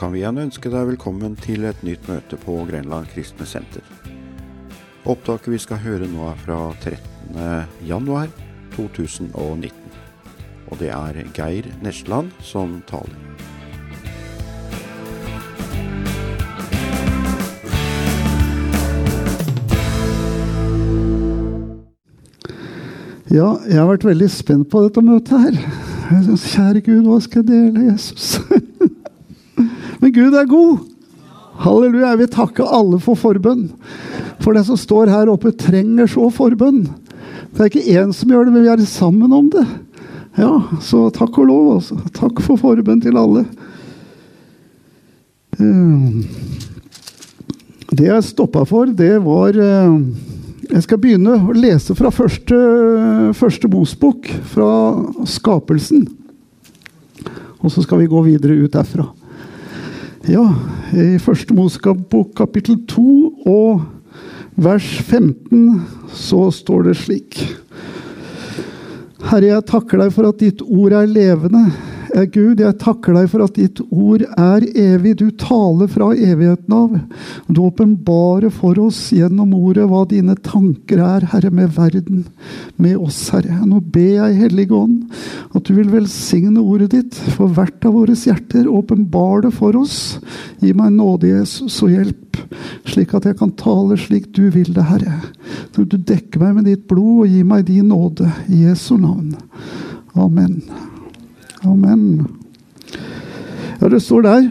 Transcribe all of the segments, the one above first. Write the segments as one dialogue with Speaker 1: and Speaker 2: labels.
Speaker 1: kan vi igjen ønske deg velkommen til et nytt møte på Grenland kristne senter. Opptaket vi skal høre nå er fra 13. januar 2019. Og det er Geir Nesland som taler.
Speaker 2: Ja, jeg har vært veldig spent på dette møtet her. Kjære Gud, hva skal jeg dele, Jesus? Men Gud er god. Halleluja. Jeg vil takke alle for forbønn. For det som står her oppe, trenger så forbønn. Det er ikke én som gjør det, men vi er sammen om det. Ja, så takk og lov, altså. Takk for forbønn til alle. Eh, det jeg stoppa for, det var eh, jeg skal begynne å lese fra første, første Mosbok, fra skapelsen. Og så skal vi gå videre ut derfra. Ja, i første Mosbok kapittel 2 og vers 15 så står det slik. Herre, jeg takker deg for at ditt ord er levende Gud, jeg takker deg for at ditt ord er evig. Du taler fra evigheten av. Du åpenbarer for oss gjennom ordet hva dine tanker er, Herre, med verden, med oss, Herre. Nå ber jeg, Hellige Ånd, at du vil velsigne ordet ditt for hvert av våre hjerter. Åpenbar det for oss. Gi meg nåde, Jesus, og hjelp, slik at jeg kan tale slik du vil det, Herre. Du dekker meg med ditt blod og gi meg din nåde. I Jesu navn. Amen. Amen. Ja, det står der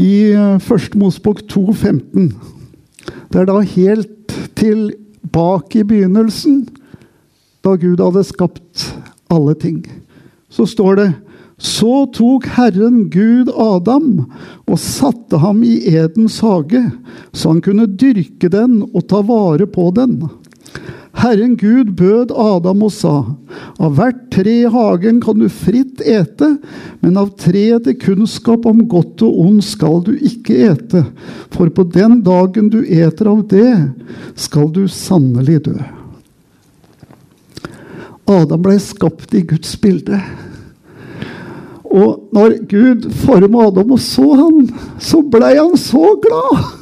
Speaker 2: i eh, Første Mosbok 2,15. Det er da helt tilbake i begynnelsen, da Gud hadde skapt alle ting. Så står det så tok Herren Gud Adam og satte ham i Edens hage, så han kunne dyrke den og ta vare på den. Herren Gud bød Adam og sa, av hvert tre i hagen kan du fritt ete, men av treet til kunnskap om godt og ondt skal du ikke ete, for på den dagen du eter av det, skal du sannelig dø. Adam ble skapt i Guds bilde. Og når Gud forma Adam og så han, så blei han så glad!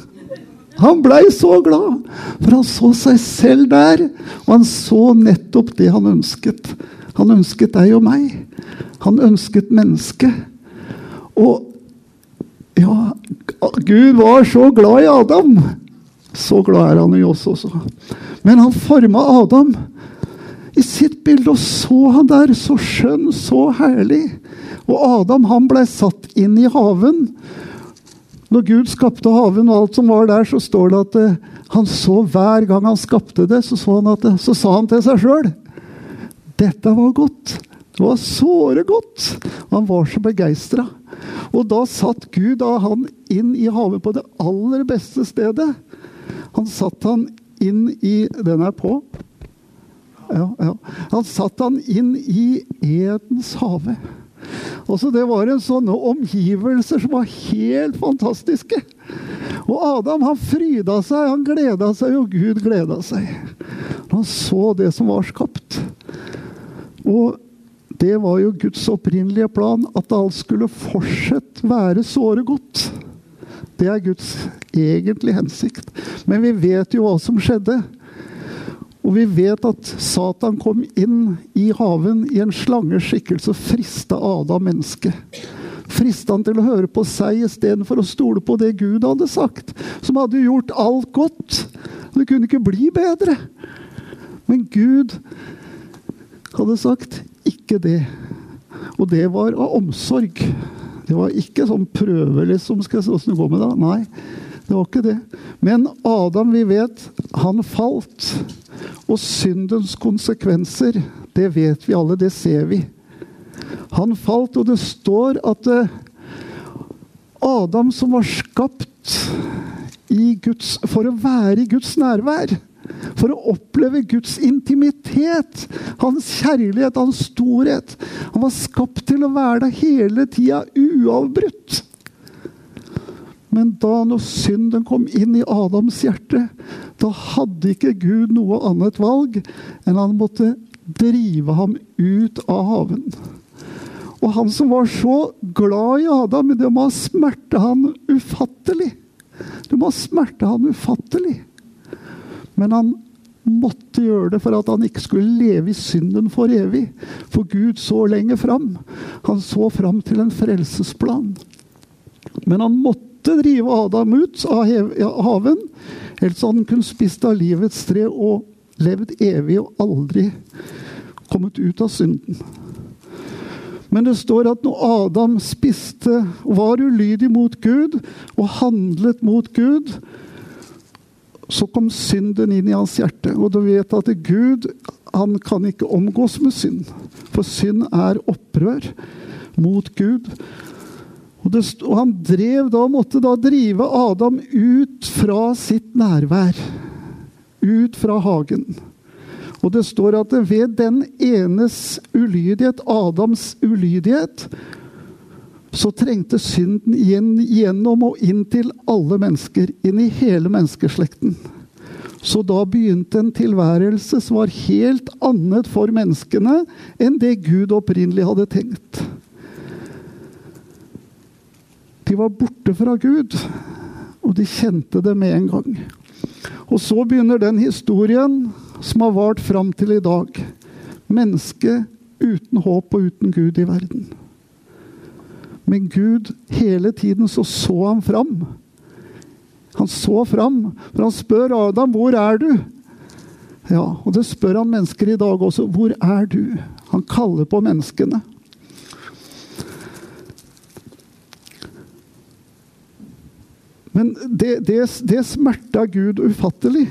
Speaker 2: Han blei så glad, for han så seg selv der. Og han så nettopp det han ønsket. Han ønsket deg og meg. Han ønsket mennesket. Og ja, Gud var så glad i Adam. Så glad er han i oss også. Men han forma Adam i sitt bilde, og så han der, så skjønn, så herlig. Og Adam han blei satt inn i haven. Når Gud skapte haven og alt som var der, så står det at uh, han så hver gang han skapte det, så, han at, uh, så sa han til seg sjøl Dette var godt. Det var såre godt. Han var så begeistra. Og da satt Gud da han inn i havet på det aller beste stedet. Han satt han inn i Den er på. Ja, ja. Han satt han inn i Edens hage. Også det var en sånne omgivelser som var helt fantastiske. Og Adam han fryda seg, han gleda seg, og Gud gleda seg. Han så det som var skapt. Og det var jo Guds opprinnelige plan, at alt skulle fortsatt være såre godt. Det er Guds egentlige hensikt. Men vi vet jo hva som skjedde. Og vi vet at Satan kom inn i haven i en slangeskikkelse og frista Adam mennesket. Frista han til å høre på seg istedenfor å stole på det Gud hadde sagt. Som hadde gjort alt godt. Det kunne ikke bli bedre. Men Gud hadde sagt 'ikke det'. Og det var av omsorg. Det var ikke sånn prøve, liksom. Skal jeg se åssen det går med det? Nei, det var ikke det. Men Adam, vi vet, han falt. Og syndens konsekvenser, det vet vi alle, det ser vi. Han falt, og det står at eh, Adam som var skapt Guds, for å være i Guds nærvær, for å oppleve Guds intimitet, hans kjærlighet, hans storhet Han var skapt til å være der hele tida, uavbrutt. Men da når synden kom inn i Adams hjerte, da hadde ikke Gud noe annet valg enn han måtte drive ham ut av haven. Og han som var så glad i Adam, det må ha smerte han ufattelig. Det må ha smerte han ufattelig. Men han måtte gjøre det for at han ikke skulle leve i synden for evig. For Gud så lenger fram. Han så fram til en frelsesplan. Men han måtte drive Adam ut av haven, ellers hadde han kunnet spist av livets tre og levd evig og aldri kommet ut av synden. Men det står at når Adam spiste, var ulydig mot Gud og handlet mot Gud, så kom synden inn i hans hjerte. Og du vet at Gud han kan ikke omgås med synd. For synd er opprør mot Gud. Og, det, og han drev da, måtte da drive Adam ut fra sitt nærvær. Ut fra hagen. Og det står at ved den enes ulydighet, Adams ulydighet, så trengte synden igjen, gjennom og inn til alle mennesker. Inn i hele menneskeslekten. Så da begynte en tilværelse som var helt annet for menneskene enn det Gud opprinnelig hadde tenkt. De var borte fra Gud, og de kjente det med en gang. Og så begynner den historien som har vart fram til i dag. Mennesket uten håp og uten Gud i verden. Men Gud, hele tiden så så han fram. Han så fram, for han spør Adam, 'Hvor er du?' Ja, og det spør han mennesker i dag også. 'Hvor er du?' Han kaller på menneskene. Men det, det, det smerta Gud ufattelig.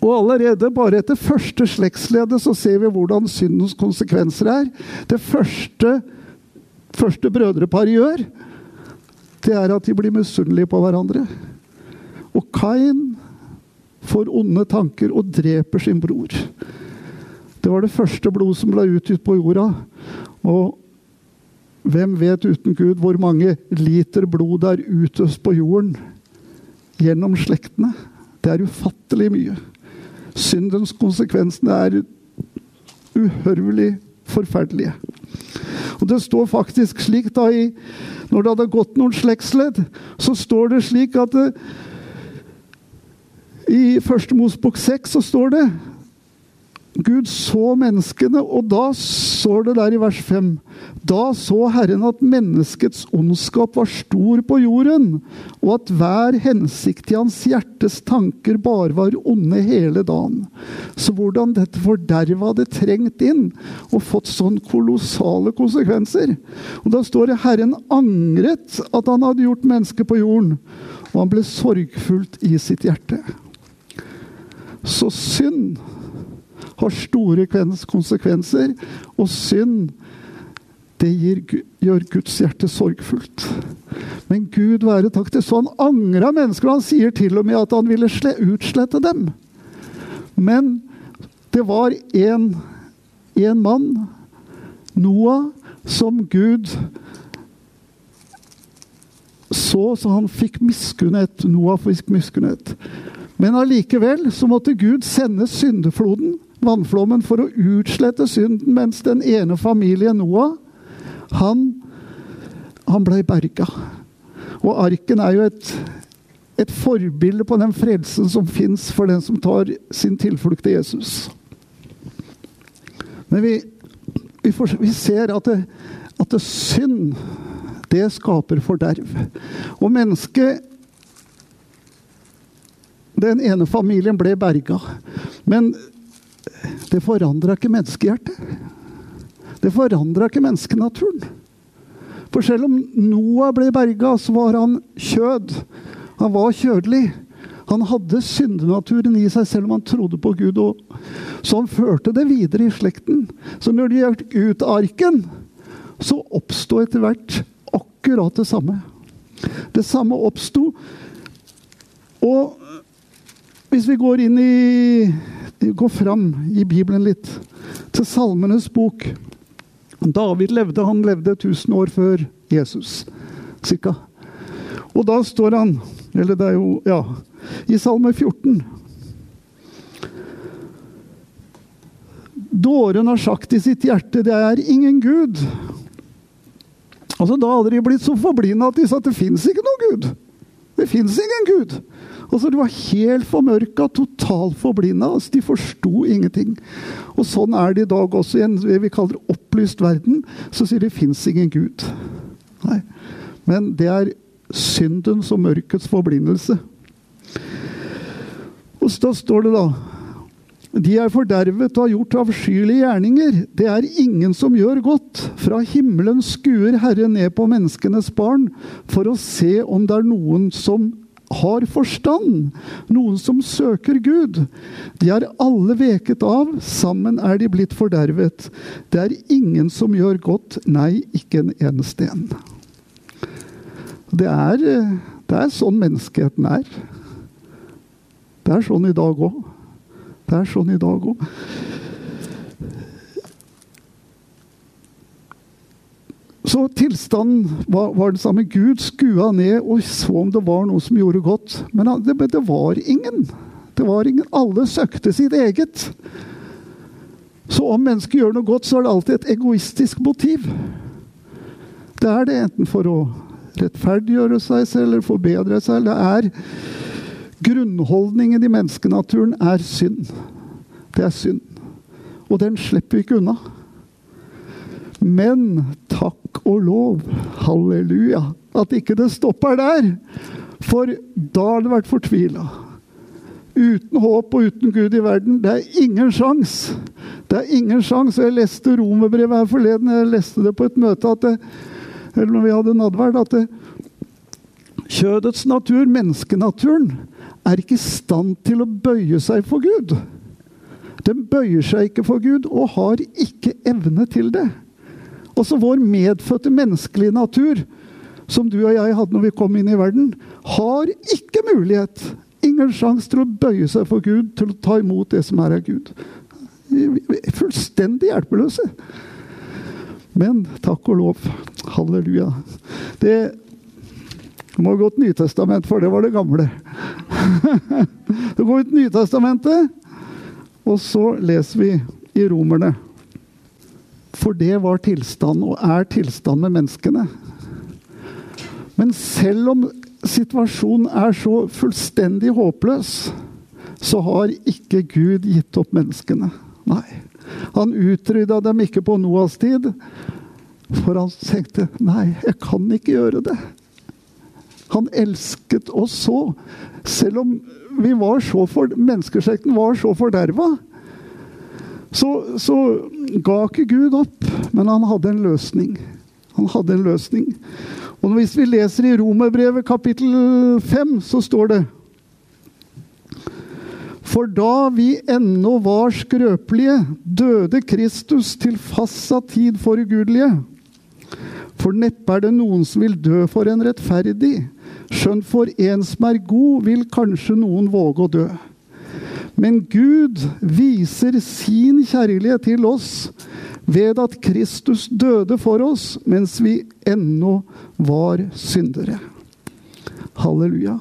Speaker 2: Og allerede bare etter første slektslede, så ser vi hvordan syndens konsekvenser er. Det første, første brødreparet gjør, det er at de blir misunnelige på hverandre. Og Kain får onde tanker og dreper sin bror. Det var det første blod som ble utgitt på jorda. Og hvem vet uten Gud hvor mange liter blod det er utøst på jorden gjennom slektene? Det er ufattelig mye. Syndens konsekvenser er uhørvelig forferdelige. Og Det står faktisk slik da i, Når det hadde gått noen slektsledd, så står det slik at det, I Første Mosbok 6 så står det Gud så menneskene, og da står det der i vers 5 Da så Herren at menneskets ondskap var stor på jorden, og at hver hensikt i hans hjertes tanker bare var onde hele dagen. Så hvordan dette forderva hadde trengt inn og fått sånn kolossale konsekvenser. Og da står det Herren angret at han hadde gjort mennesket på jorden, og han ble sorgfullt i sitt hjerte. Så synd har store konsekvenser. Og synd, det gir, gjør Guds hjerte sorgfullt. Men Gud være takk til så han angra mennesker. Han sier til og med at han ville utslette dem. Men det var en, en mann, Noah, som Gud så, så han fikk miskunnhet. Noah fikk miskunnhet. Men allikevel så måtte Gud sende syndefloden vannflommen for å utslette synden, mens den ene familien, Noah, han, han ble berga. Og arken er jo et, et forbilde på den frelsen som fins for den som tar sin tilflukt til Jesus. Men vi, vi, får, vi ser at, det, at det synd, det skaper forderv. Og mennesket Den ene familien ble berga. Men det forandra ikke menneskehjertet. Det forandra ikke menneskenaturen. For selv om Noah ble berga, så var han kjød. Han var kjødelig. Han hadde syndenaturen i seg, selv om han trodde på Gud. Så han førte det videre i slekten. Så når de gikk ut arken, så oppsto etter hvert akkurat det samme. Det samme oppsto. Og hvis vi går inn i gå fram i Bibelen litt, til Salmenes bok. David levde, han levde 1000 år før Jesus, cirka. Og da står han Eller det er jo Ja. I Salme 14. Dåren har sagt i sitt hjerte 'det er ingen Gud'. Altså, da hadde de blitt så forblinda at de sa at det fins ikke noen Gud. Det fins ingen Gud. Altså, De var helt formørka, totalt forblinda. Altså, de forsto ingenting. Og Sånn er det i dag også. I en vi kaller opplyst verden så sier de fins ingen Gud. Nei. Men det er syndens og mørkets forblindelse. Og så står det da de er fordervet og har gjort avskyelige gjerninger. Det er ingen som gjør godt. Fra himmelen skuer Herren ned på menneskenes barn for å se om det er noen som har forstand, noen som søker Gud. De er alle veket av, sammen er de blitt fordervet. Det er ingen som gjør godt, nei, ikke en eneste en. Det er, det er sånn menneskeheten er. Det er sånn i dag òg. Det er sånn i dag òg. Så tilstanden var, var det samme. Gud skua ned og så om det var noe som gjorde godt. Men det, det var ingen. Det var ingen. Alle søkte sitt eget. Så om mennesket gjør noe godt, så er det alltid et egoistisk motiv. Det er det enten for å rettferdiggjøre seg selv eller forbedre seg. Det er Grunnholdningen i menneskenaturen er synd. Det er synd. Og den slipper vi ikke unna. Men takk og lov, halleluja, at ikke det stopper der. For da har det vært fortvila. Uten håp og uten Gud i verden. Det er ingen sjans. Det er ingen sjans. Jeg leste romerbrevet her forleden. Jeg leste det på et møte at det, eller når vi hadde nadverd, at det, kjødets natur, menneskenaturen, er ikke i stand til å bøye seg for Gud. Den bøyer seg ikke for Gud og har ikke evne til det. Også vår medfødte menneskelige natur, som du og jeg hadde når vi kom inn i verden, har ikke mulighet, ingen sjanse til å bøye seg for Gud, til å ta imot det som er av Gud. Fullstendig hjelpeløse. Men takk og lov. Halleluja. Det du må gå til Nytestament, for det var det gamle. Så går ut Nytestamentet, og så leser vi i Romerne. For det var tilstand, og er tilstand med menneskene. Men selv om situasjonen er så fullstendig håpløs, så har ikke Gud gitt opp menneskene. Nei. Han utrydda dem ikke på Noas tid, for han tenkte nei, jeg kan ikke gjøre det. Han elsket oss så. Selv om vi var så for, menneskeslekten var så forderva, så, så ga ikke Gud opp. Men han hadde en løsning. Han hadde en løsning. Og hvis vi leser i Romerbrevet kapittel 5, så står det For da vi ennå var skrøpelige, døde Kristus til fastsatt tid for ugudelige. For neppe er det noen som vil dø for en rettferdig. Skjønt for en som er god, vil kanskje noen våge å dø. Men Gud viser sin kjærlighet til oss ved at Kristus døde for oss mens vi ennå var syndere. Halleluja.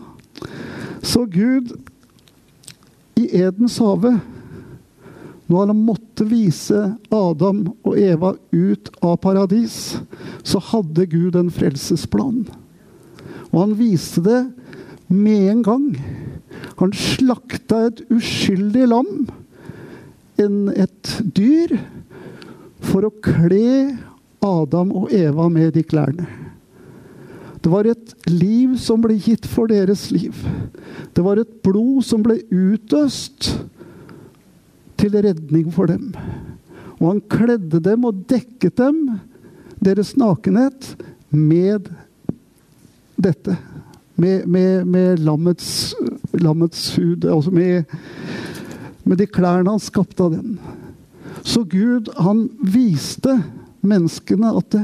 Speaker 2: Så Gud i Edens hage når han måtte vise Adam og Eva ut av paradis, så hadde Gud en frelsesplan. Og han viste det med en gang. Han slakta et uskyldig lam, en, et dyr, for å kle Adam og Eva med de klærne. Det var et liv som ble gitt for deres liv. Det var et blod som ble utøst til redning for dem. Og han kledde dem og dekket dem, deres nakenhet, med dette. Med, med, med lammets, lammets, hud. Altså med, med de klærne han skapte av den. Så Gud, han viste menneskene at det,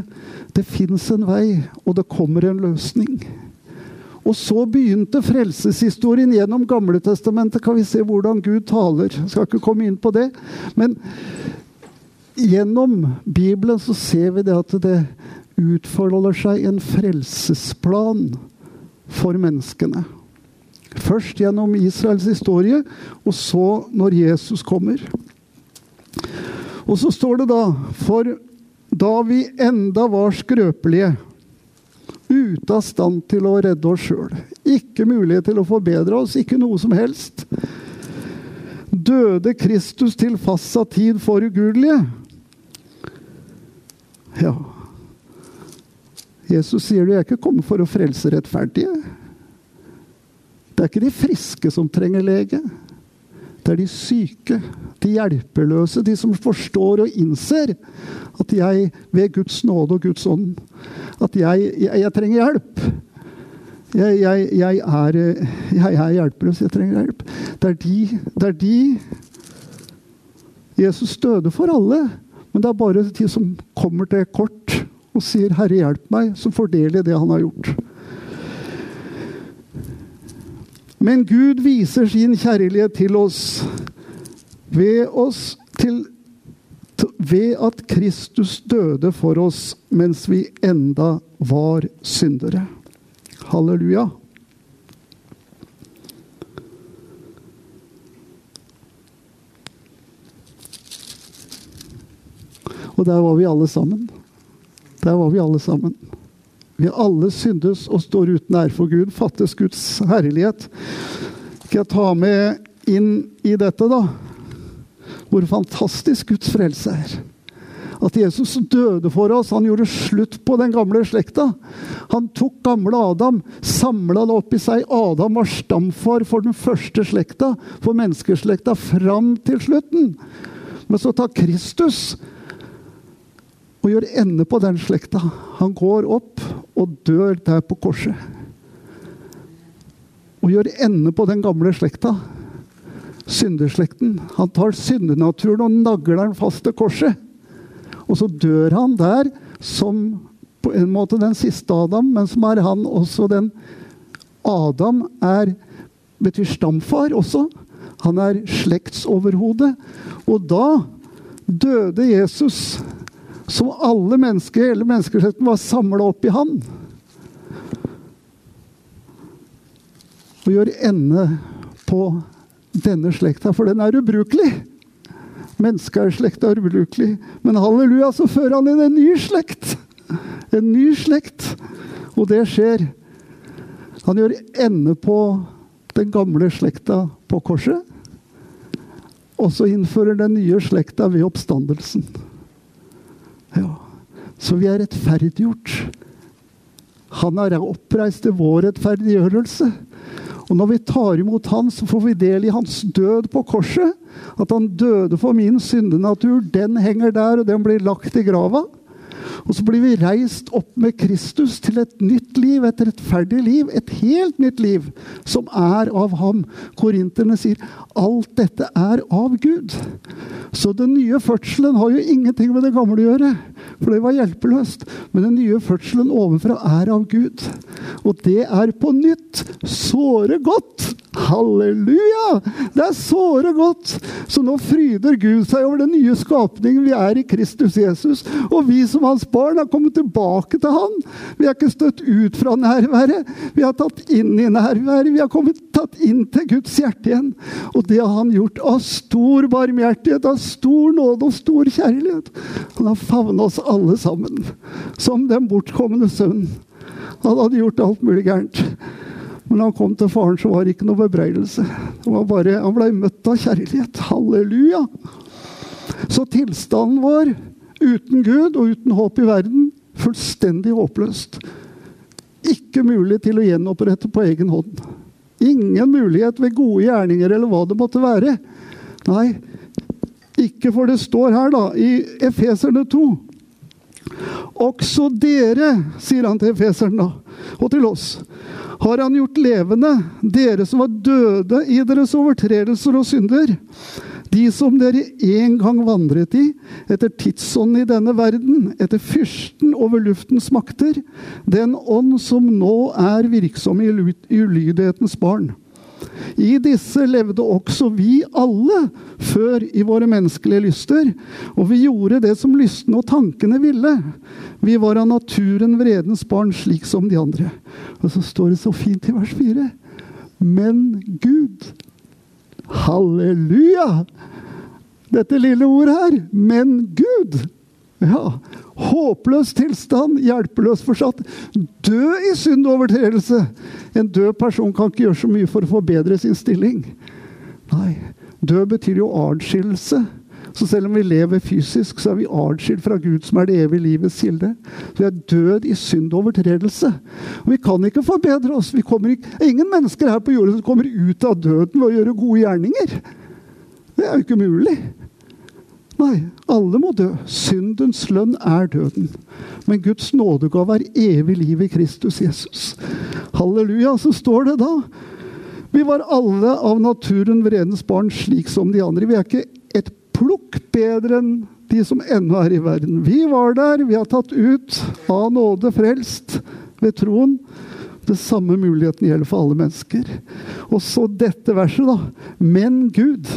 Speaker 2: det fins en vei, og det kommer en løsning. Og så begynte frelseshistorien gjennom Gamletestamentet. Kan vi se hvordan Gud taler? Jeg skal ikke komme inn på det. Men gjennom Bibelen så ser vi det at det utfolder seg en frelsesplan for menneskene. Først gjennom Israels historie, og så når Jesus kommer. Og så står det da For da vi enda var skrøpelige, ute av stand til å redde oss sjøl, ikke mulighet til å forbedre oss, ikke noe som helst, døde Kristus til fastsatt tid for ugudelige. Ja Jesus sier du er ikke kommet for å frelse rettferdige. Det er ikke de friske som trenger lege. Det er de syke, de hjelpeløse, de som forstår og innser at jeg ved Guds nåde og Guds ånd At jeg, jeg, jeg trenger hjelp. Jeg, jeg, er, jeg, er, hjelpeløs, jeg trenger hjelp. Det er, de, det er de Jesus døde for alle, men det er bare de som kommer til kort og sier 'Herre, hjelp meg', som får del det han har gjort. Men Gud viser sin kjærlighet til oss ved, oss til, ved at Kristus døde for oss mens vi enda var syndere. Halleluja. Og der var vi alle sammen. Der var vi alle sammen. Vi alle syndes og står uten ære for Gud, fattes Guds herlighet. Skal jeg ta med inn i dette, da? Hvor fantastisk Guds frelse er. At Jesus døde for oss. Han gjorde slutt på den gamle slekta. Han tok gamle Adam, samla det opp i seg. Adam var stamfar for den første slekta, for menneskeslekta, fram til slutten. Men så tar Kristus og gjør ende på den slekta. Han går opp og dør der på korset. Og gjør ende på den gamle slekta. Syndeslekten. Han tar syndenaturen og nagler den fast til korset. Og så dør han der som på en måte den siste Adam, men som er han også den Adam er betyr stamfar også. Han er slektsoverhode. Og da døde Jesus som alle mennesker, hele menneskeslekten var samla opp i han. Og gjør ende på denne slekta, for den er ubrukelig. Menneskeslekta er ubrukelig. Men halleluja, så fører han inn en ny slekt. En ny slekt. Og det skjer. Han gjør ende på den gamle slekta på korset. Og så innfører den nye slekta ved oppstandelsen. Ja. Så vi er rettferdiggjort. Han er oppreist til vår rettferdiggjørelse. Og når vi tar imot Han, så får vi del i Hans død på korset. At Han døde for min syndenatur. Den henger der, og den blir lagt i grava. Og så blir vi reist opp med Kristus til et nytt liv, et rettferdig liv. Et helt nytt liv som er av ham. Korinterne sier alt dette er av Gud. Så den nye fødselen har jo ingenting med det gamle å gjøre. For det var hjelpeløst. Men den nye fødselen ovenfra er av Gud. Og det er på nytt såre godt. Halleluja! Det er såre godt. Så nå fryder Gud seg over den nye skapningen vi er i Kristus Jesus. Og vi som hans barn har kommet tilbake til han. Vi er ikke støtt ut fra nærværet. Vi har tatt inn i nærværet. Vi har kommet tatt inn til Guds hjerte igjen. Og det har han gjort av stor barmhjertighet, av stor nåde og stor kjærlighet. Han har favna oss alle sammen som den bortkomne sønn. Han hadde gjort alt mulig gærent. Men da han kom til faren, så var det ikke noe bebreidelse. Han ble møtt av kjærlighet. Halleluja! Så tilstanden vår uten Gud og uten håp i verden fullstendig håpløst. Ikke mulig til å gjenopprette på egen hånd. Ingen mulighet ved gode gjerninger eller hva det måtte være. Nei, ikke for det står her, da, i Efeserne 2. Også dere, sier han til efeseren da, og til oss, har han gjort levende, dere som var døde i deres overtredelser og synder. De som dere en gang vandret i, etter tidsånden i denne verden, etter fyrsten over luftens makter, den ånd som nå er virksom i ulydighetens barn. I disse levde også vi alle før i våre menneskelige lyster, og vi gjorde det som lystne og tankene ville. Vi var av naturen vredens barn, slik som de andre. Og så står det så fint i vers 4. Men Gud Halleluja! dette lille ordet her. Men Gud. Ja. Håpløs tilstand, hjelpeløs forsatt. Død i synd overtredelse En død person kan ikke gjøre så mye for å forbedre sin stilling. Nei, død betyr jo adskillelse. Så selv om vi lever fysisk, så er vi adskilt fra Gud, som er det evige livets kilde. Vi er død i syndovertredelse. Og vi kan ikke forbedre oss. Vi ikke, ingen mennesker her på jorda som kommer ut av døden ved å gjøre gode gjerninger. Det er jo ikke mulig. Nei, alle må dø. Syndens lønn er døden. Men Guds nådegave er evig liv i Kristus Jesus. Halleluja. Så står det da Vi var alle av naturen vredens barn, slik som de andre. Vi er ikke et plukk bedre enn de som ennå er i verden. Vi var der. Vi har tatt ut av nåde frelst ved troen. Det samme muligheten gjelder for alle mennesker. Og så dette verset, da. Men Gud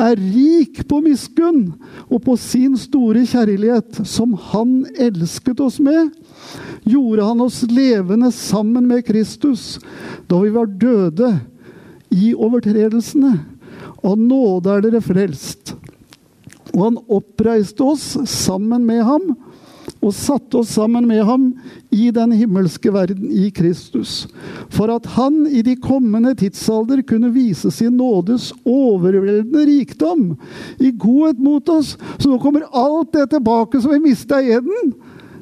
Speaker 2: er rik på miskunn og på sin store kjærlighet, som Han elsket oss med, gjorde Han oss levende sammen med Kristus da vi var døde i overtredelsene. Av nåde er dere frelst. Og han oppreiste oss sammen med ham og satte oss sammen med ham i den himmelske verden i Kristus, for at han i de kommende tidsalder kunne vise sin nådes overveldende rikdom i godhet mot oss. Så nå kommer alt det tilbake som vi mista i Eden.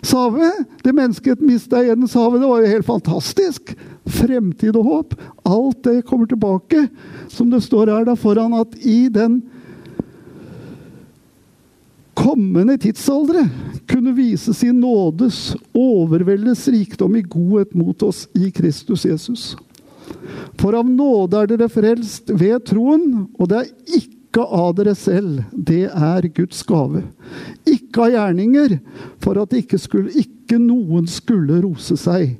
Speaker 2: Sa vi? Det mennesket mista i Eden, sa vi. Det var jo helt fantastisk. Fremtid og håp. Alt det kommer tilbake, som det står her da foran at i den kommende tidsaldre kunne vise sin nådes overveldes rikdom i godhet mot oss i Kristus Jesus. For av nåde er dere frelst ved troen, og det er ikke av dere selv. Det er Guds gave. Ikke av gjerninger, for at ikke, skulle, ikke noen skulle rose seg.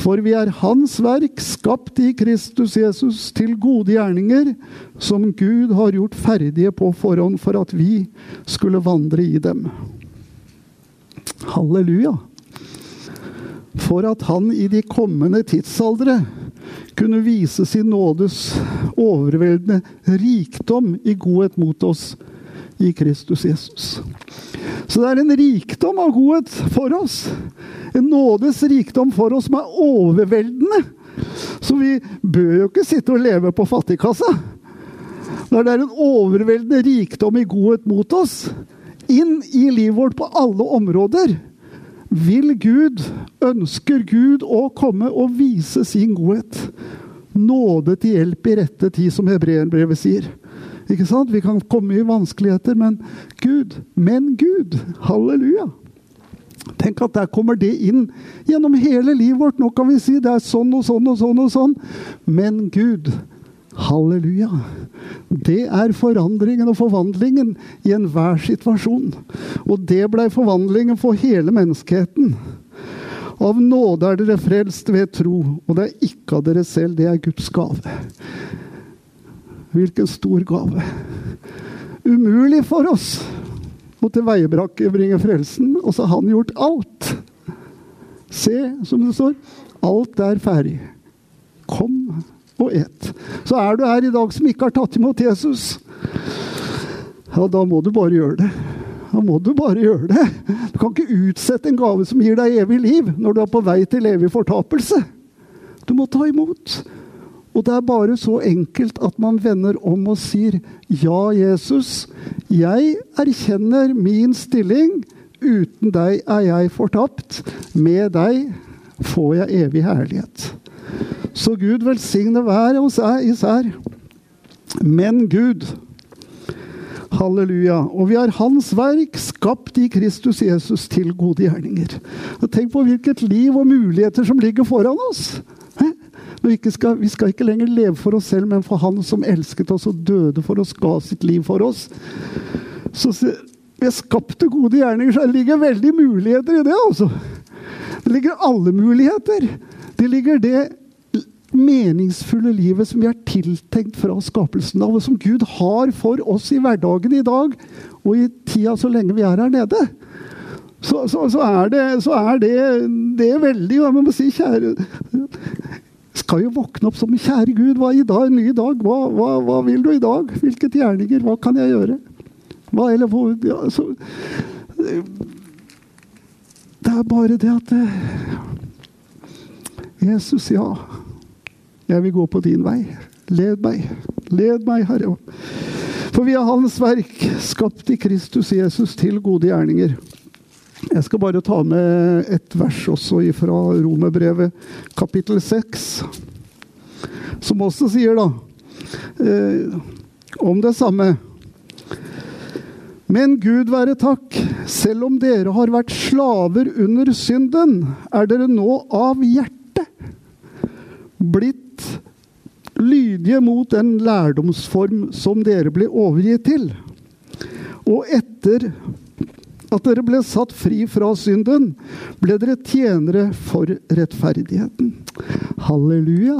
Speaker 2: For vi er Hans verk, skapt i Kristus Jesus til gode gjerninger, som Gud har gjort ferdige på forhånd for at vi skulle vandre i dem. Halleluja. For at han i de kommende tidsaldre kunne vise sin nådes overveldende rikdom i godhet mot oss i Kristus Jesus. Så det er en rikdom av godhet for oss. En nådes rikdom for oss som er overveldende. Så vi bør jo ikke sitte og leve på fattigkassa. Når det er en overveldende rikdom i godhet mot oss, inn i livet vårt på alle områder, vil Gud, ønsker Gud å komme og vise sin godhet. Nåde til hjelp i rette tid, som hebreerbrevet sier. Ikke sant? Vi kan komme i vanskeligheter, men Gud, men Gud, halleluja. Tenk at der kommer det inn gjennom hele livet vårt. Nå kan vi si det er sånn og sånn og sånn og sånn. Men Gud, halleluja. Det er forandringen og forvandlingen i enhver situasjon. Og det blei forvandlingen for hele menneskeheten. Av nåde er dere frelst ved tro, og det er ikke av dere selv, det er Guds gave. Hvilken stor gave. Umulig for oss å tilveiebringe frelsen, og så har han gjort alt. Se, som det står, alt er ferdig. Og et. Så er du her i dag som ikke har tatt imot Jesus, ja, da må du bare gjøre det. Da må du bare gjøre det. Du kan ikke utsette en gave som gir deg evig liv, når du er på vei til evig fortapelse. Du må ta imot. Og det er bare så enkelt at man vender om og sier, 'Ja, Jesus, jeg erkjenner min stilling. Uten deg er jeg fortapt. Med deg får jeg evig herlighet.' Så Gud velsigne hver hos især. Men Gud Halleluja. Og vi er Hans verk, skapt i Kristus Jesus til gode gjerninger. Og tenk på hvilket liv og muligheter som ligger foran oss. Vi skal, vi skal ikke lenger leve for oss selv, men for Han som elsket oss og døde for oss, ga sitt liv for oss. Så vi skapte gode gjerninger, så ligger veldig muligheter i det. altså. Det ligger alle muligheter. Det ligger det meningsfulle livet som vi er tiltenkt fra skapelsen av, og som Gud har for oss i hverdagen i dag og i tida så lenge vi er her nede. Så, så, så er, det, så er det, det er veldig Jeg må si, kjære Skal jo våkne opp som Kjære Gud, hva i dag, en ny dag? Hva, hva, hva vil du i dag? Hvilke gjerninger? Hva kan jeg gjøre? Hva, eller hvor ja, Det er bare det at det, Jesus, ja. Jeg vil gå på din vei. Led meg. Led meg, Herre. For vi er Hans verk, skapt i Kristus Jesus til gode gjerninger. Jeg skal bare ta med et vers også fra Romerbrevet, kapittel 6. Som også sier, da, eh, om det samme. Men Gud være takk, selv om dere har vært slaver under synden, er dere nå av hjertet blitt lydige mot den lærdomsform som dere ble overgitt til. Og etter at dere ble satt fri fra synden, ble dere tjenere for rettferdigheten. Halleluja.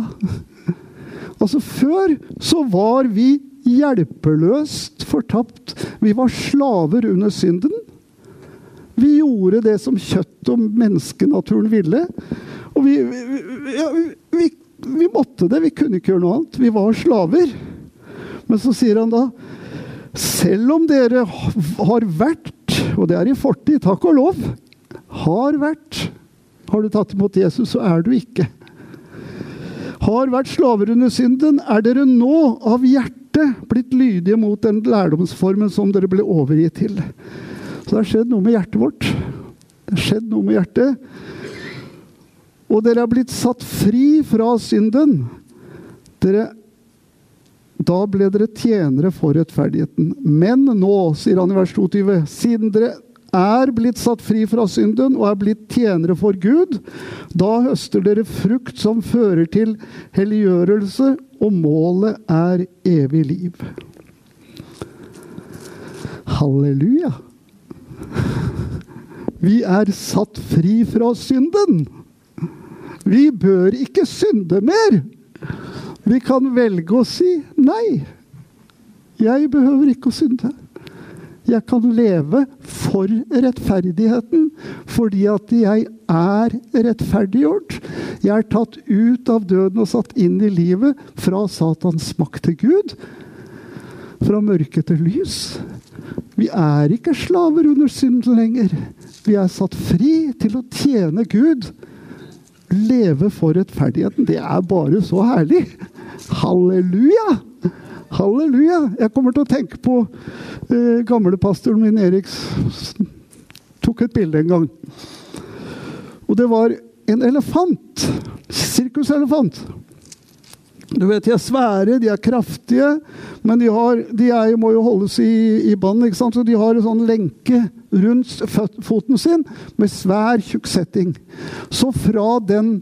Speaker 2: Altså, før så var vi hjelpeløst fortapt. Vi var slaver under synden. Vi gjorde det som kjøtt og menneskenaturen ville. Og vi, vi, ja, vi, vi, måtte det. Vi kunne ikke gjøre noe annet. Vi var slaver. Men så sier han da Selv om dere har vært, og det er i fortid, takk og lov, har vært Har du tatt imot Jesus, så er du ikke. Har vært slaver under synden, er dere nå av hjertet blitt lydige mot den lærdomsformen som dere ble overgitt til. Så det har skjedd noe med hjertet vårt. Det har skjedd noe med hjertet. Og dere er blitt satt fri fra synden. Dere, da ble dere tjenere for rettferdigheten. Men nå, sier han i vers 22, siden dere er blitt satt fri fra synden og er blitt tjenere for Gud, da høster dere frukt som fører til helliggjørelse, og målet er evig liv. Halleluja! Vi er satt fri fra synden. Vi bør ikke synde mer. Vi kan velge å si nei. Jeg behøver ikke å synde. Jeg kan leve for rettferdigheten fordi at jeg er rettferdiggjort. Jeg er tatt ut av døden og satt inn i livet fra Satans makt til Gud. Fra mørke til lys. Vi er ikke slaver under synden lenger. Vi er satt fri til å tjene Gud. Leve for rettferdigheten. Det er bare så herlig. Halleluja! Halleluja! Jeg kommer til å tenke på eh, gamlepastoren min Eriks tok et bilde en gang. Og det var en elefant. Sirkuselefant. Du vet, De er svære, de er kraftige, men de, har, de er, må jo holdes i, i bånd. Så de har en sånn lenke rundt foten sin med svær, tjukk setting. Så fra den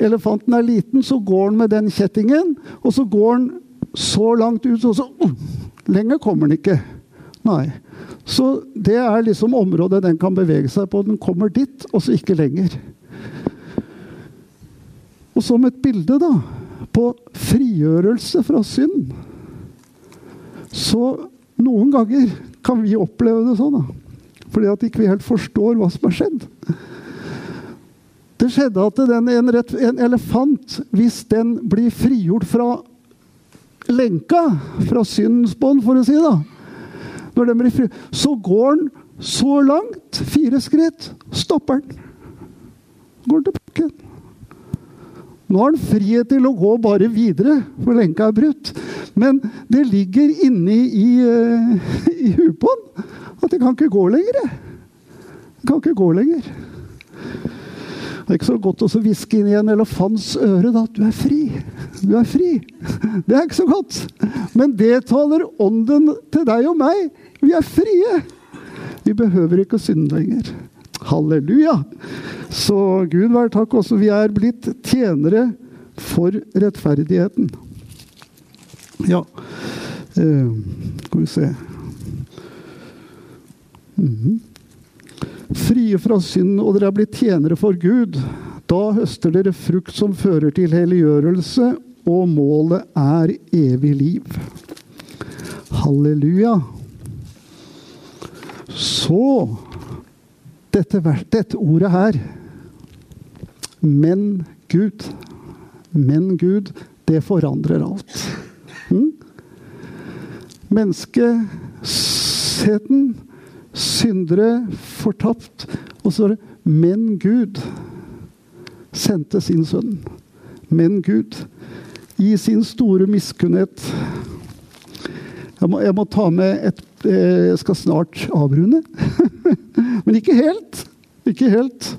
Speaker 2: elefanten er liten, så går han med den kjettingen, og så går han så langt ut, og så uh, Lenger kommer den ikke. Nei. Så det er liksom området den kan bevege seg på. Den kommer dit, og så ikke lenger. Og som et bilde da, på frigjørelse fra synd Så noen ganger kan vi oppleve det sånn. da. Fordi at ikke vi helt forstår hva som har skjedd. Det skjedde at den, en, en elefant, hvis den blir frigjort fra lenka, fra syndens bånd, for å si det Når den blir fri, Så går den så langt, fire skritt, stopper den. Går den tilbake. Nå har han frihet til å gå bare videre, for lenka er brutt. Men det ligger inni i, uh, i huet på han at det kan ikke gå lenger. Det kan ikke gå lenger. Det er ikke så godt å hviske inn i en elefants øre da, at du er fri. Du er fri. Det er ikke så godt. Men det taler ånden til deg og meg. Vi er frie. Vi behøver ikke å synde lenger. Halleluja! Så Gud være takk også. Vi er blitt tjenere for rettferdigheten. Ja eh, Skal vi se mm -hmm. Frie fra synd, og dere er blitt tjenere for Gud. Da høster dere frukt som fører til helliggjørelse, og målet er evig liv. Halleluja. Så dette, dette ordet her Men Gud. Men Gud, det forandrer alt. Mm? Mennesket Tausheten. Syndere fortapt. Og så er det Men Gud sendte sin sønn. Men Gud, i sin store miskunnhet jeg må, jeg må ta med et eh, Jeg skal snart avrunde. Men ikke helt. Ikke helt.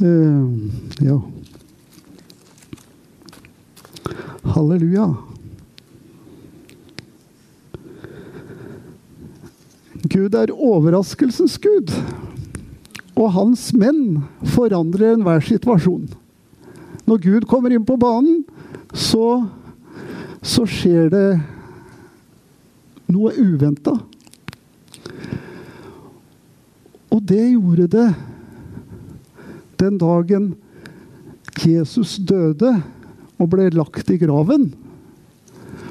Speaker 2: Uh, ja. Halleluja. Gud er overraskelsens gud. Og hans menn forandrer enhver situasjon. Når Gud kommer inn på banen, så, så skjer det noe uventa. Og det gjorde det den dagen Jesus døde og ble lagt i graven.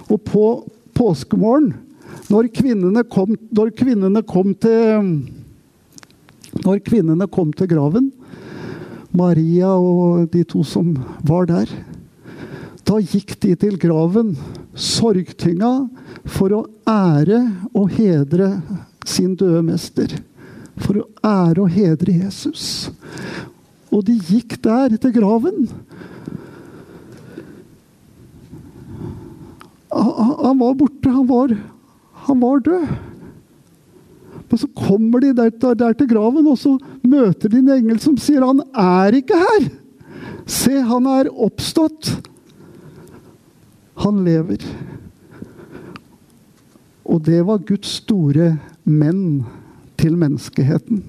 Speaker 2: Og på påskemorgen, når kvinnene kom, når kvinnene kom til Når kvinnene kom til graven, Maria og de to som var der, da gikk de til graven, sorgtynga, for å ære og hedre sin døde mester. For å ære og hedre Jesus. Og de gikk der til graven. Han var borte. Han var, han var død. Men så kommer de der, der, til graven, og så møter de en engel som sier han er ikke her. Se, han er oppstått. Han lever. Og det var Guds store menn til menneskeheten.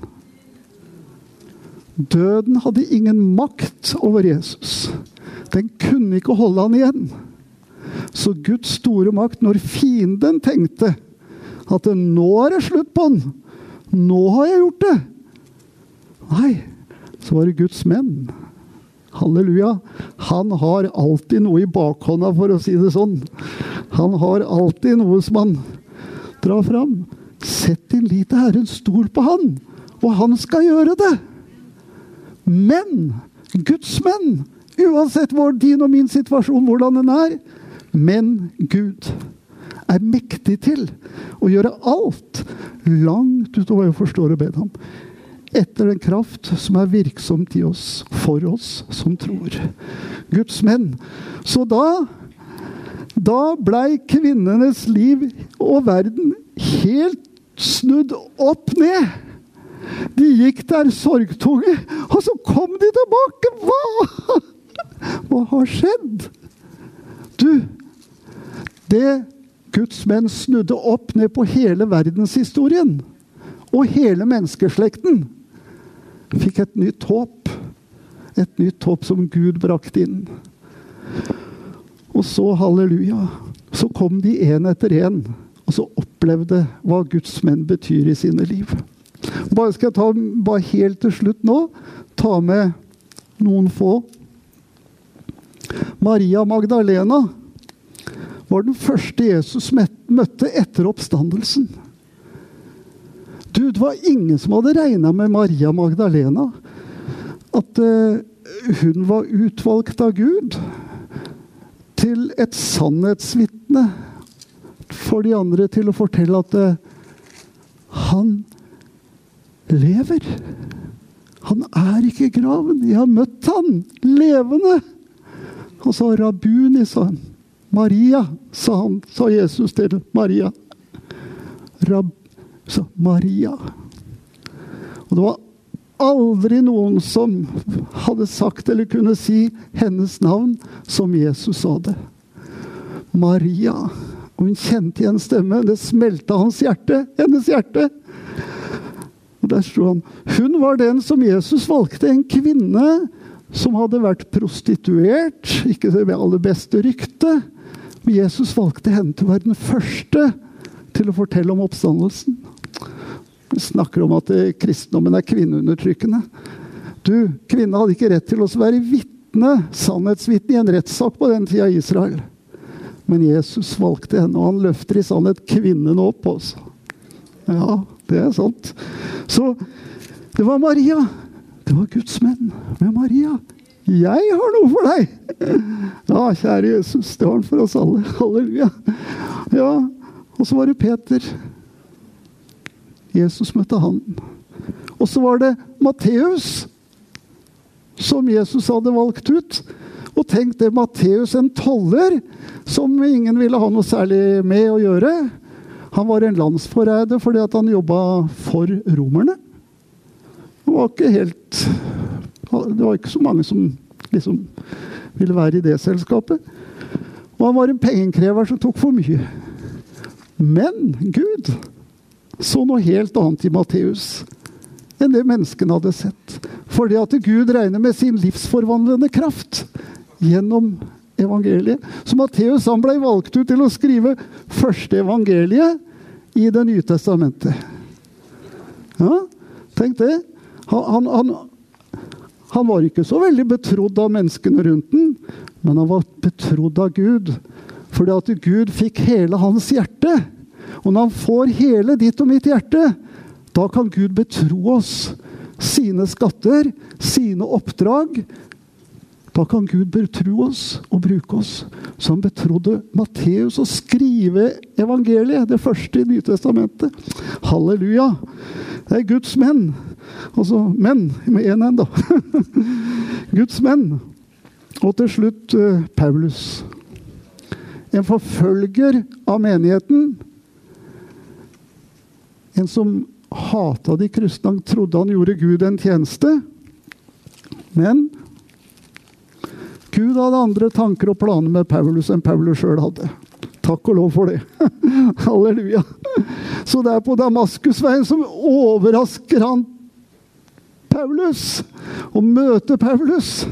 Speaker 2: Døden hadde ingen makt over Jesus. Den kunne ikke holde han igjen. Så Guds store makt, når fienden tenkte at nå er det slutt på han, nå har jeg gjort det Nei, så var det Guds menn. Halleluja. Han har alltid noe i bakhånda, for å si det sånn. Han har alltid noe som han drar fram. Sett din lit til Herren, stol på Han, og Han skal gjøre det. Men Guds menn, uansett hvor din og min situasjon, hvordan den er Men Gud er mektig til å gjøre alt langt utover hva vi forstår og ber ham. Etter den kraft som er virksomt i oss, for oss som tror. Guds menn. Så da da blei kvinnenes liv og verden helt snudd opp ned. De gikk der sorgtunge, og så kom de tilbake. Hva? Hva har skjedd? Du, det Guds menn snudde opp ned på hele verdenshistorien og hele menneskeslekten, fikk et nytt håp. Et nytt håp som Gud brakte inn. Og så, halleluja, så kom de én etter én, og så opplevde hva Guds menn betyr i sine liv. Bare skal jeg ta bare helt til slutt nå ta med noen få. Maria Magdalena var den første Jesus møtte etter oppstandelsen. Du, det var ingen som hadde regna med Maria Magdalena. At uh, hun var utvalgt av Gud til et sannhetsvitne for de andre til å fortelle at uh, han lever. Han er ikke i graven. Jeg har møtt han levende. Og så Rabuni, sa han. Maria, sa han, sa Jesus til Maria. Rab, sa Maria. Og det var aldri noen som hadde sagt eller kunne si hennes navn som Jesus sa det. Maria. Og hun kjente igjen stemmen. Det smelta hans hjerte. Hennes hjerte. Der sto han. Hun var den som Jesus valgte. En kvinne som hadde vært prostituert. Ikke med aller beste rykte. Men Jesus valgte henne til å være den første til å fortelle om oppstandelsen. Vi snakker om at kristendommen er kvinneundertrykkende. Du, Kvinne hadde ikke rett til å være vitne, sannhetsvitne, i en rettssak på den tida i Israel. Men Jesus valgte henne, og han løfter i sannhet kvinnen opp også. Ja, det er sant. Så det var Maria. Det var Guds menn med Maria. Jeg har noe for deg! Ja, kjære Jesus, det har han for oss alle. Halleluja. Ja, Og så var det Peter. Jesus møtte han. Og så var det Matteus, som Jesus hadde valgt ut. Og tenk det, Matteus, en toller som ingen ville ha noe særlig med å gjøre. Han var en landsforræder fordi han jobba for romerne. Det var ikke helt Det var ikke så mange som liksom ville være i det selskapet. Og han var en pengekrever som tok for mye. Men Gud så noe helt annet i Matteus enn det menneskene hadde sett. Fordi at Gud regner med sin livsforvandlende kraft gjennom evangeliet. Så Matteus ble valgt ut til å skrive første evangeliet i Det nye testamentet. Ja, tenk det. Han, han, han, var ikke så veldig betrodd av menneskene rundt den, men han var betrodd av Gud. Fordi at Gud fikk hele hans hjerte. Og når han får hele ditt og mitt hjerte, da kan Gud betro oss sine skatter, sine oppdrag. Da kan Gud betro oss og bruke oss. Han betrodde Matteus å skrive evangeliet, det første i Nytestamentet. Halleluja! Det er Guds menn. Altså menn med én en, da. Guds menn. Og til slutt uh, Paulus. En forfølger av menigheten. En som hata de kristne. Han trodde han gjorde Gud en tjeneste. Men Gud hadde andre tanker og planer med Paulus enn Paulus sjøl hadde. Takk og lov for det. Halleluja. Så det er på Damaskusveien som overrasker han Paulus. og møter Paulus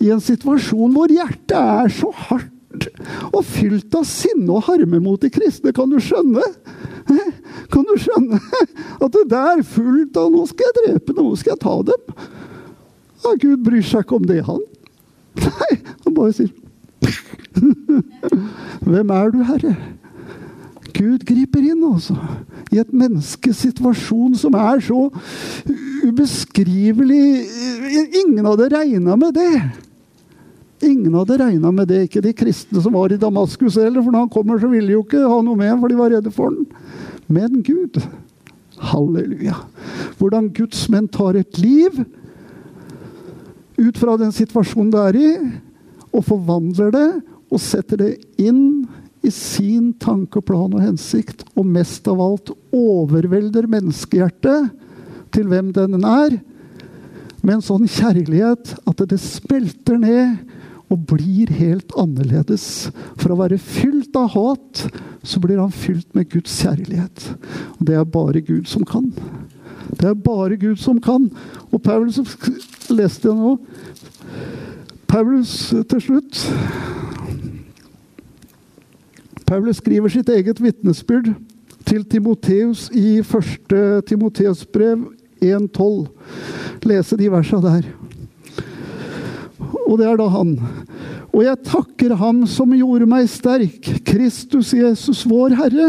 Speaker 2: i en situasjon hvor hjertet er så hardt og fylt av sinne og harme mot de kristne. Kan du skjønne? Kan du skjønne at det der fullt av 'Nå skal jeg drepe nå skal jeg ta dem'? Ja, Gud bryr seg ikke om det, han. Nei, han bare sier 'Hvem er du, Herre?' Gud griper inn, altså. I et menneskes situasjon som er så ubeskrivelig Ingen hadde regna med det. Ingen hadde regna med det, ikke de kristne som var i Damaskus heller. For når han kommer, så ville de jo ikke ha noe med for de var redde for den. Men Gud Halleluja. Hvordan Guds menn tar et liv ut fra den situasjonen det er i, og forvandler det og setter det inn i sin tanke, plan og hensikt. Og mest av alt overvelder menneskehjertet til hvem den er, med en sånn kjærlighet at det smelter ned og blir helt annerledes. For å være fylt av hat, så blir han fylt med Guds kjærlighet. Og det er bare Gud som kan. Det er bare Gud som kan. Og Paulus leste jeg nå Paulus til slutt Paulus skriver sitt eget vitnesbyrd til Timoteus i 1. Timoteus brev 1,12. Lese de versene der. Og det er da han. Og jeg takker ham som gjorde meg sterk, Kristus Jesus vår Herre,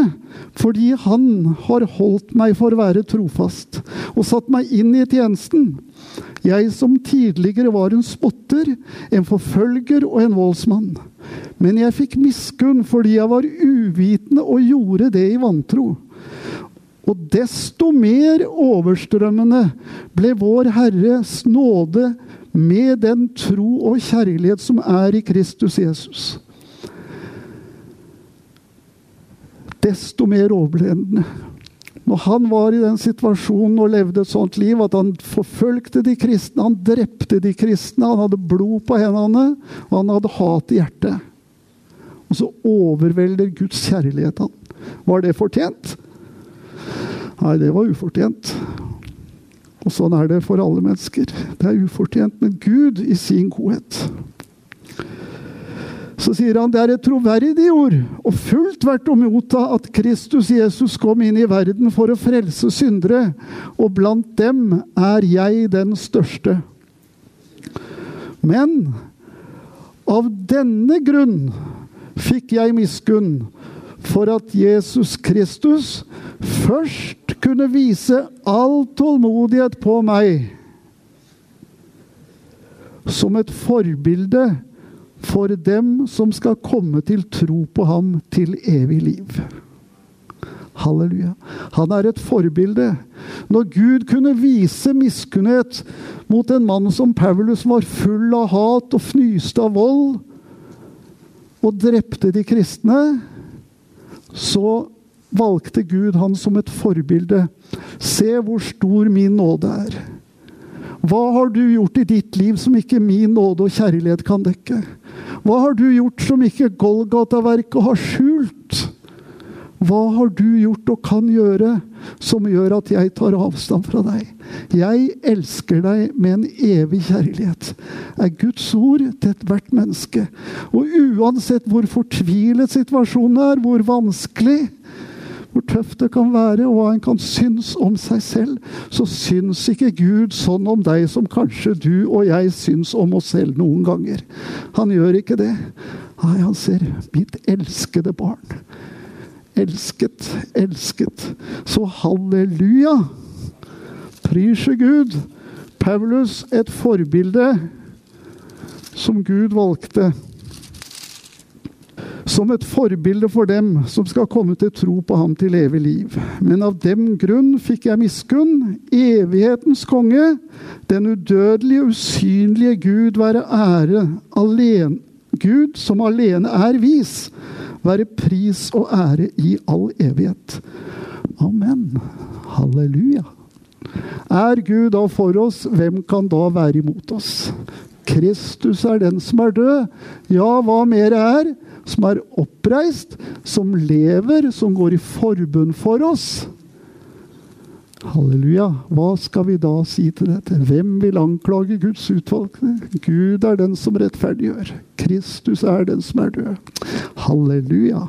Speaker 2: fordi han har holdt meg for å være trofast og satt meg inn i tjenesten. Jeg som tidligere var en spotter, en forfølger og en voldsmann. Men jeg fikk miskunn fordi jeg var uvitende og gjorde det i vantro. Og desto mer overstrømmende ble Vår Herres nåde med den tro og kjærlighet som er i Kristus Jesus. Desto mer overblendende. Når han var i den situasjonen og levde et sånt liv at han forfølgte de kristne, han drepte de kristne, han hadde blod på hendene, og han hadde hat i hjertet. Og så overvelder Guds kjærlighet han. Var det fortjent? Nei, det var ufortjent. Og sånn er det for alle mennesker. Det er ufortjent, men Gud i sin godhet. Så sier han det er et troverdig ord og fullt verdt å motta at Kristus Jesus kom inn i verden for å frelse syndere, og blant dem er jeg den største. Men av denne grunn fikk jeg miskunn for at Jesus Kristus først kunne vise all tålmodighet på meg som et forbilde for dem som skal komme til tro på ham til evig liv. Halleluja. Han er et forbilde. Når Gud kunne vise miskunnhet mot en mann som Paulus var full av hat og fnyste av vold, og drepte de kristne, så valgte Gud han som et forbilde. Se hvor stor min nåde er. Hva har du gjort i ditt liv som ikke min nåde og kjærlighet kan dekke? Hva har du gjort som ikke Golgata-verket har skjult? Hva har du gjort og kan gjøre som gjør at jeg tar avstand fra deg? Jeg elsker deg med en evig kjærlighet, er Guds ord til ethvert menneske. Og uansett hvor fortvilet situasjonen er, hvor vanskelig, hvor tøft det kan være, og hva en kan synes om seg selv, så syns ikke Gud sånn om deg som kanskje du og jeg syns om oss selv noen ganger. Han gjør ikke det. Nei, han ser mitt elskede barn. Elsket, elsket. Så halleluja! Prise Gud. Paulus, et forbilde som Gud valgte som et forbilde for dem som skal komme til tro på ham til evig liv. Men av dem grunn fikk jeg miskunn, evighetens konge, den udødelige, usynlige Gud være ære, alene, Gud som alene er vis, være pris og ære i all evighet. Amen. Halleluja. Er Gud da for oss, hvem kan da være imot oss? Kristus er den som er død. Ja, hva mer er? Som er oppreist, som lever, som går i forbund for oss. Halleluja. Hva skal vi da si til dette? Hvem vil anklage Guds utvalgte? Gud er den som rettferdiggjør. Kristus er den som er død. Halleluja.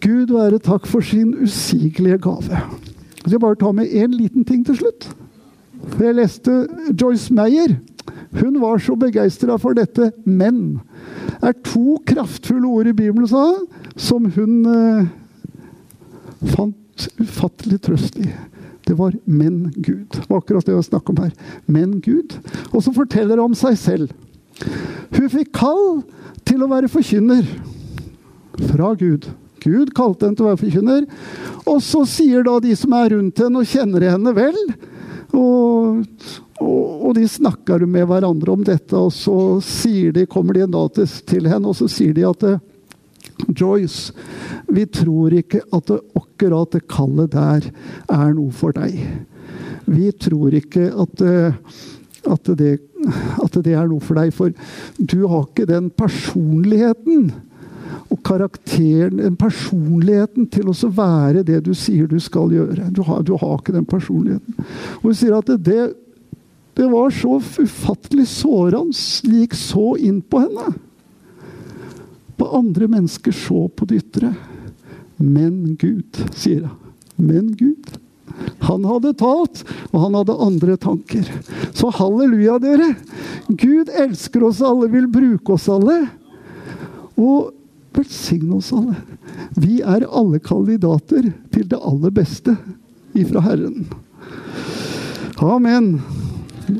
Speaker 2: Gud være takk for sin usigelige gave. Jeg skal bare ta med én liten ting til slutt. Jeg leste Joyce Meyer. Hun var så begeistra for dette, men er to kraftfulle ord i Bibelen, sa som hun eh, fant ufattelig trøst i. Det var 'men Gud'. Det var akkurat det vi snakket om her. Men Gud. Og så forteller hun om seg selv. Hun fikk kall til å være forkynner fra Gud. Gud kalte henne til å være forkynner. Og så sier da de som er rundt henne og kjenner henne vel, og, og, og, de snakker med hverandre om dette, og så de, kommer de en dag til, til henne og så sier de at Joyce, vi tror ikke at det, akkurat det kallet der er noe for deg. Vi tror ikke at, at, det, at det er noe for deg, for du har ikke den personligheten og karakteren, den personligheten til å være det du sier du skal gjøre. Du har, du har ikke den personligheten. Og hun sier at det, det var så ufattelig sårende. Gikk så inn på henne. På andre mennesker så på det ytre. Men Gud, sier hun. Men Gud. Han hadde talt, og han hadde andre tanker. Så halleluja, dere! Gud elsker oss alle, vil bruke oss alle. Og velsigne oss alle. Vi er alle kandidater til det aller beste ifra Herren. Amen.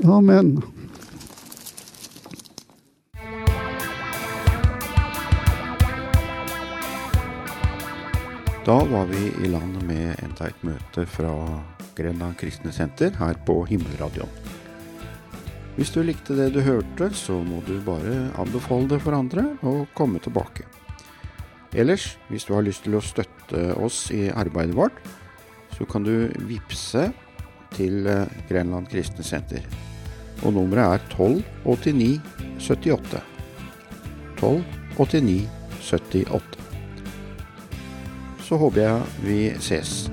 Speaker 2: Amen.
Speaker 1: Da var vi i land med enda et møte fra Grenland kristne senter her på Himmelradioen. Hvis du likte det du hørte, så må du bare anbefale det for andre og komme tilbake. Ellers, hvis du har lyst til å støtte oss i arbeidet vårt, så kan du vippse til eh, Grenland kristne senter. Og nummeret er 1289 78. 1289 78. Så håper jeg vi ses.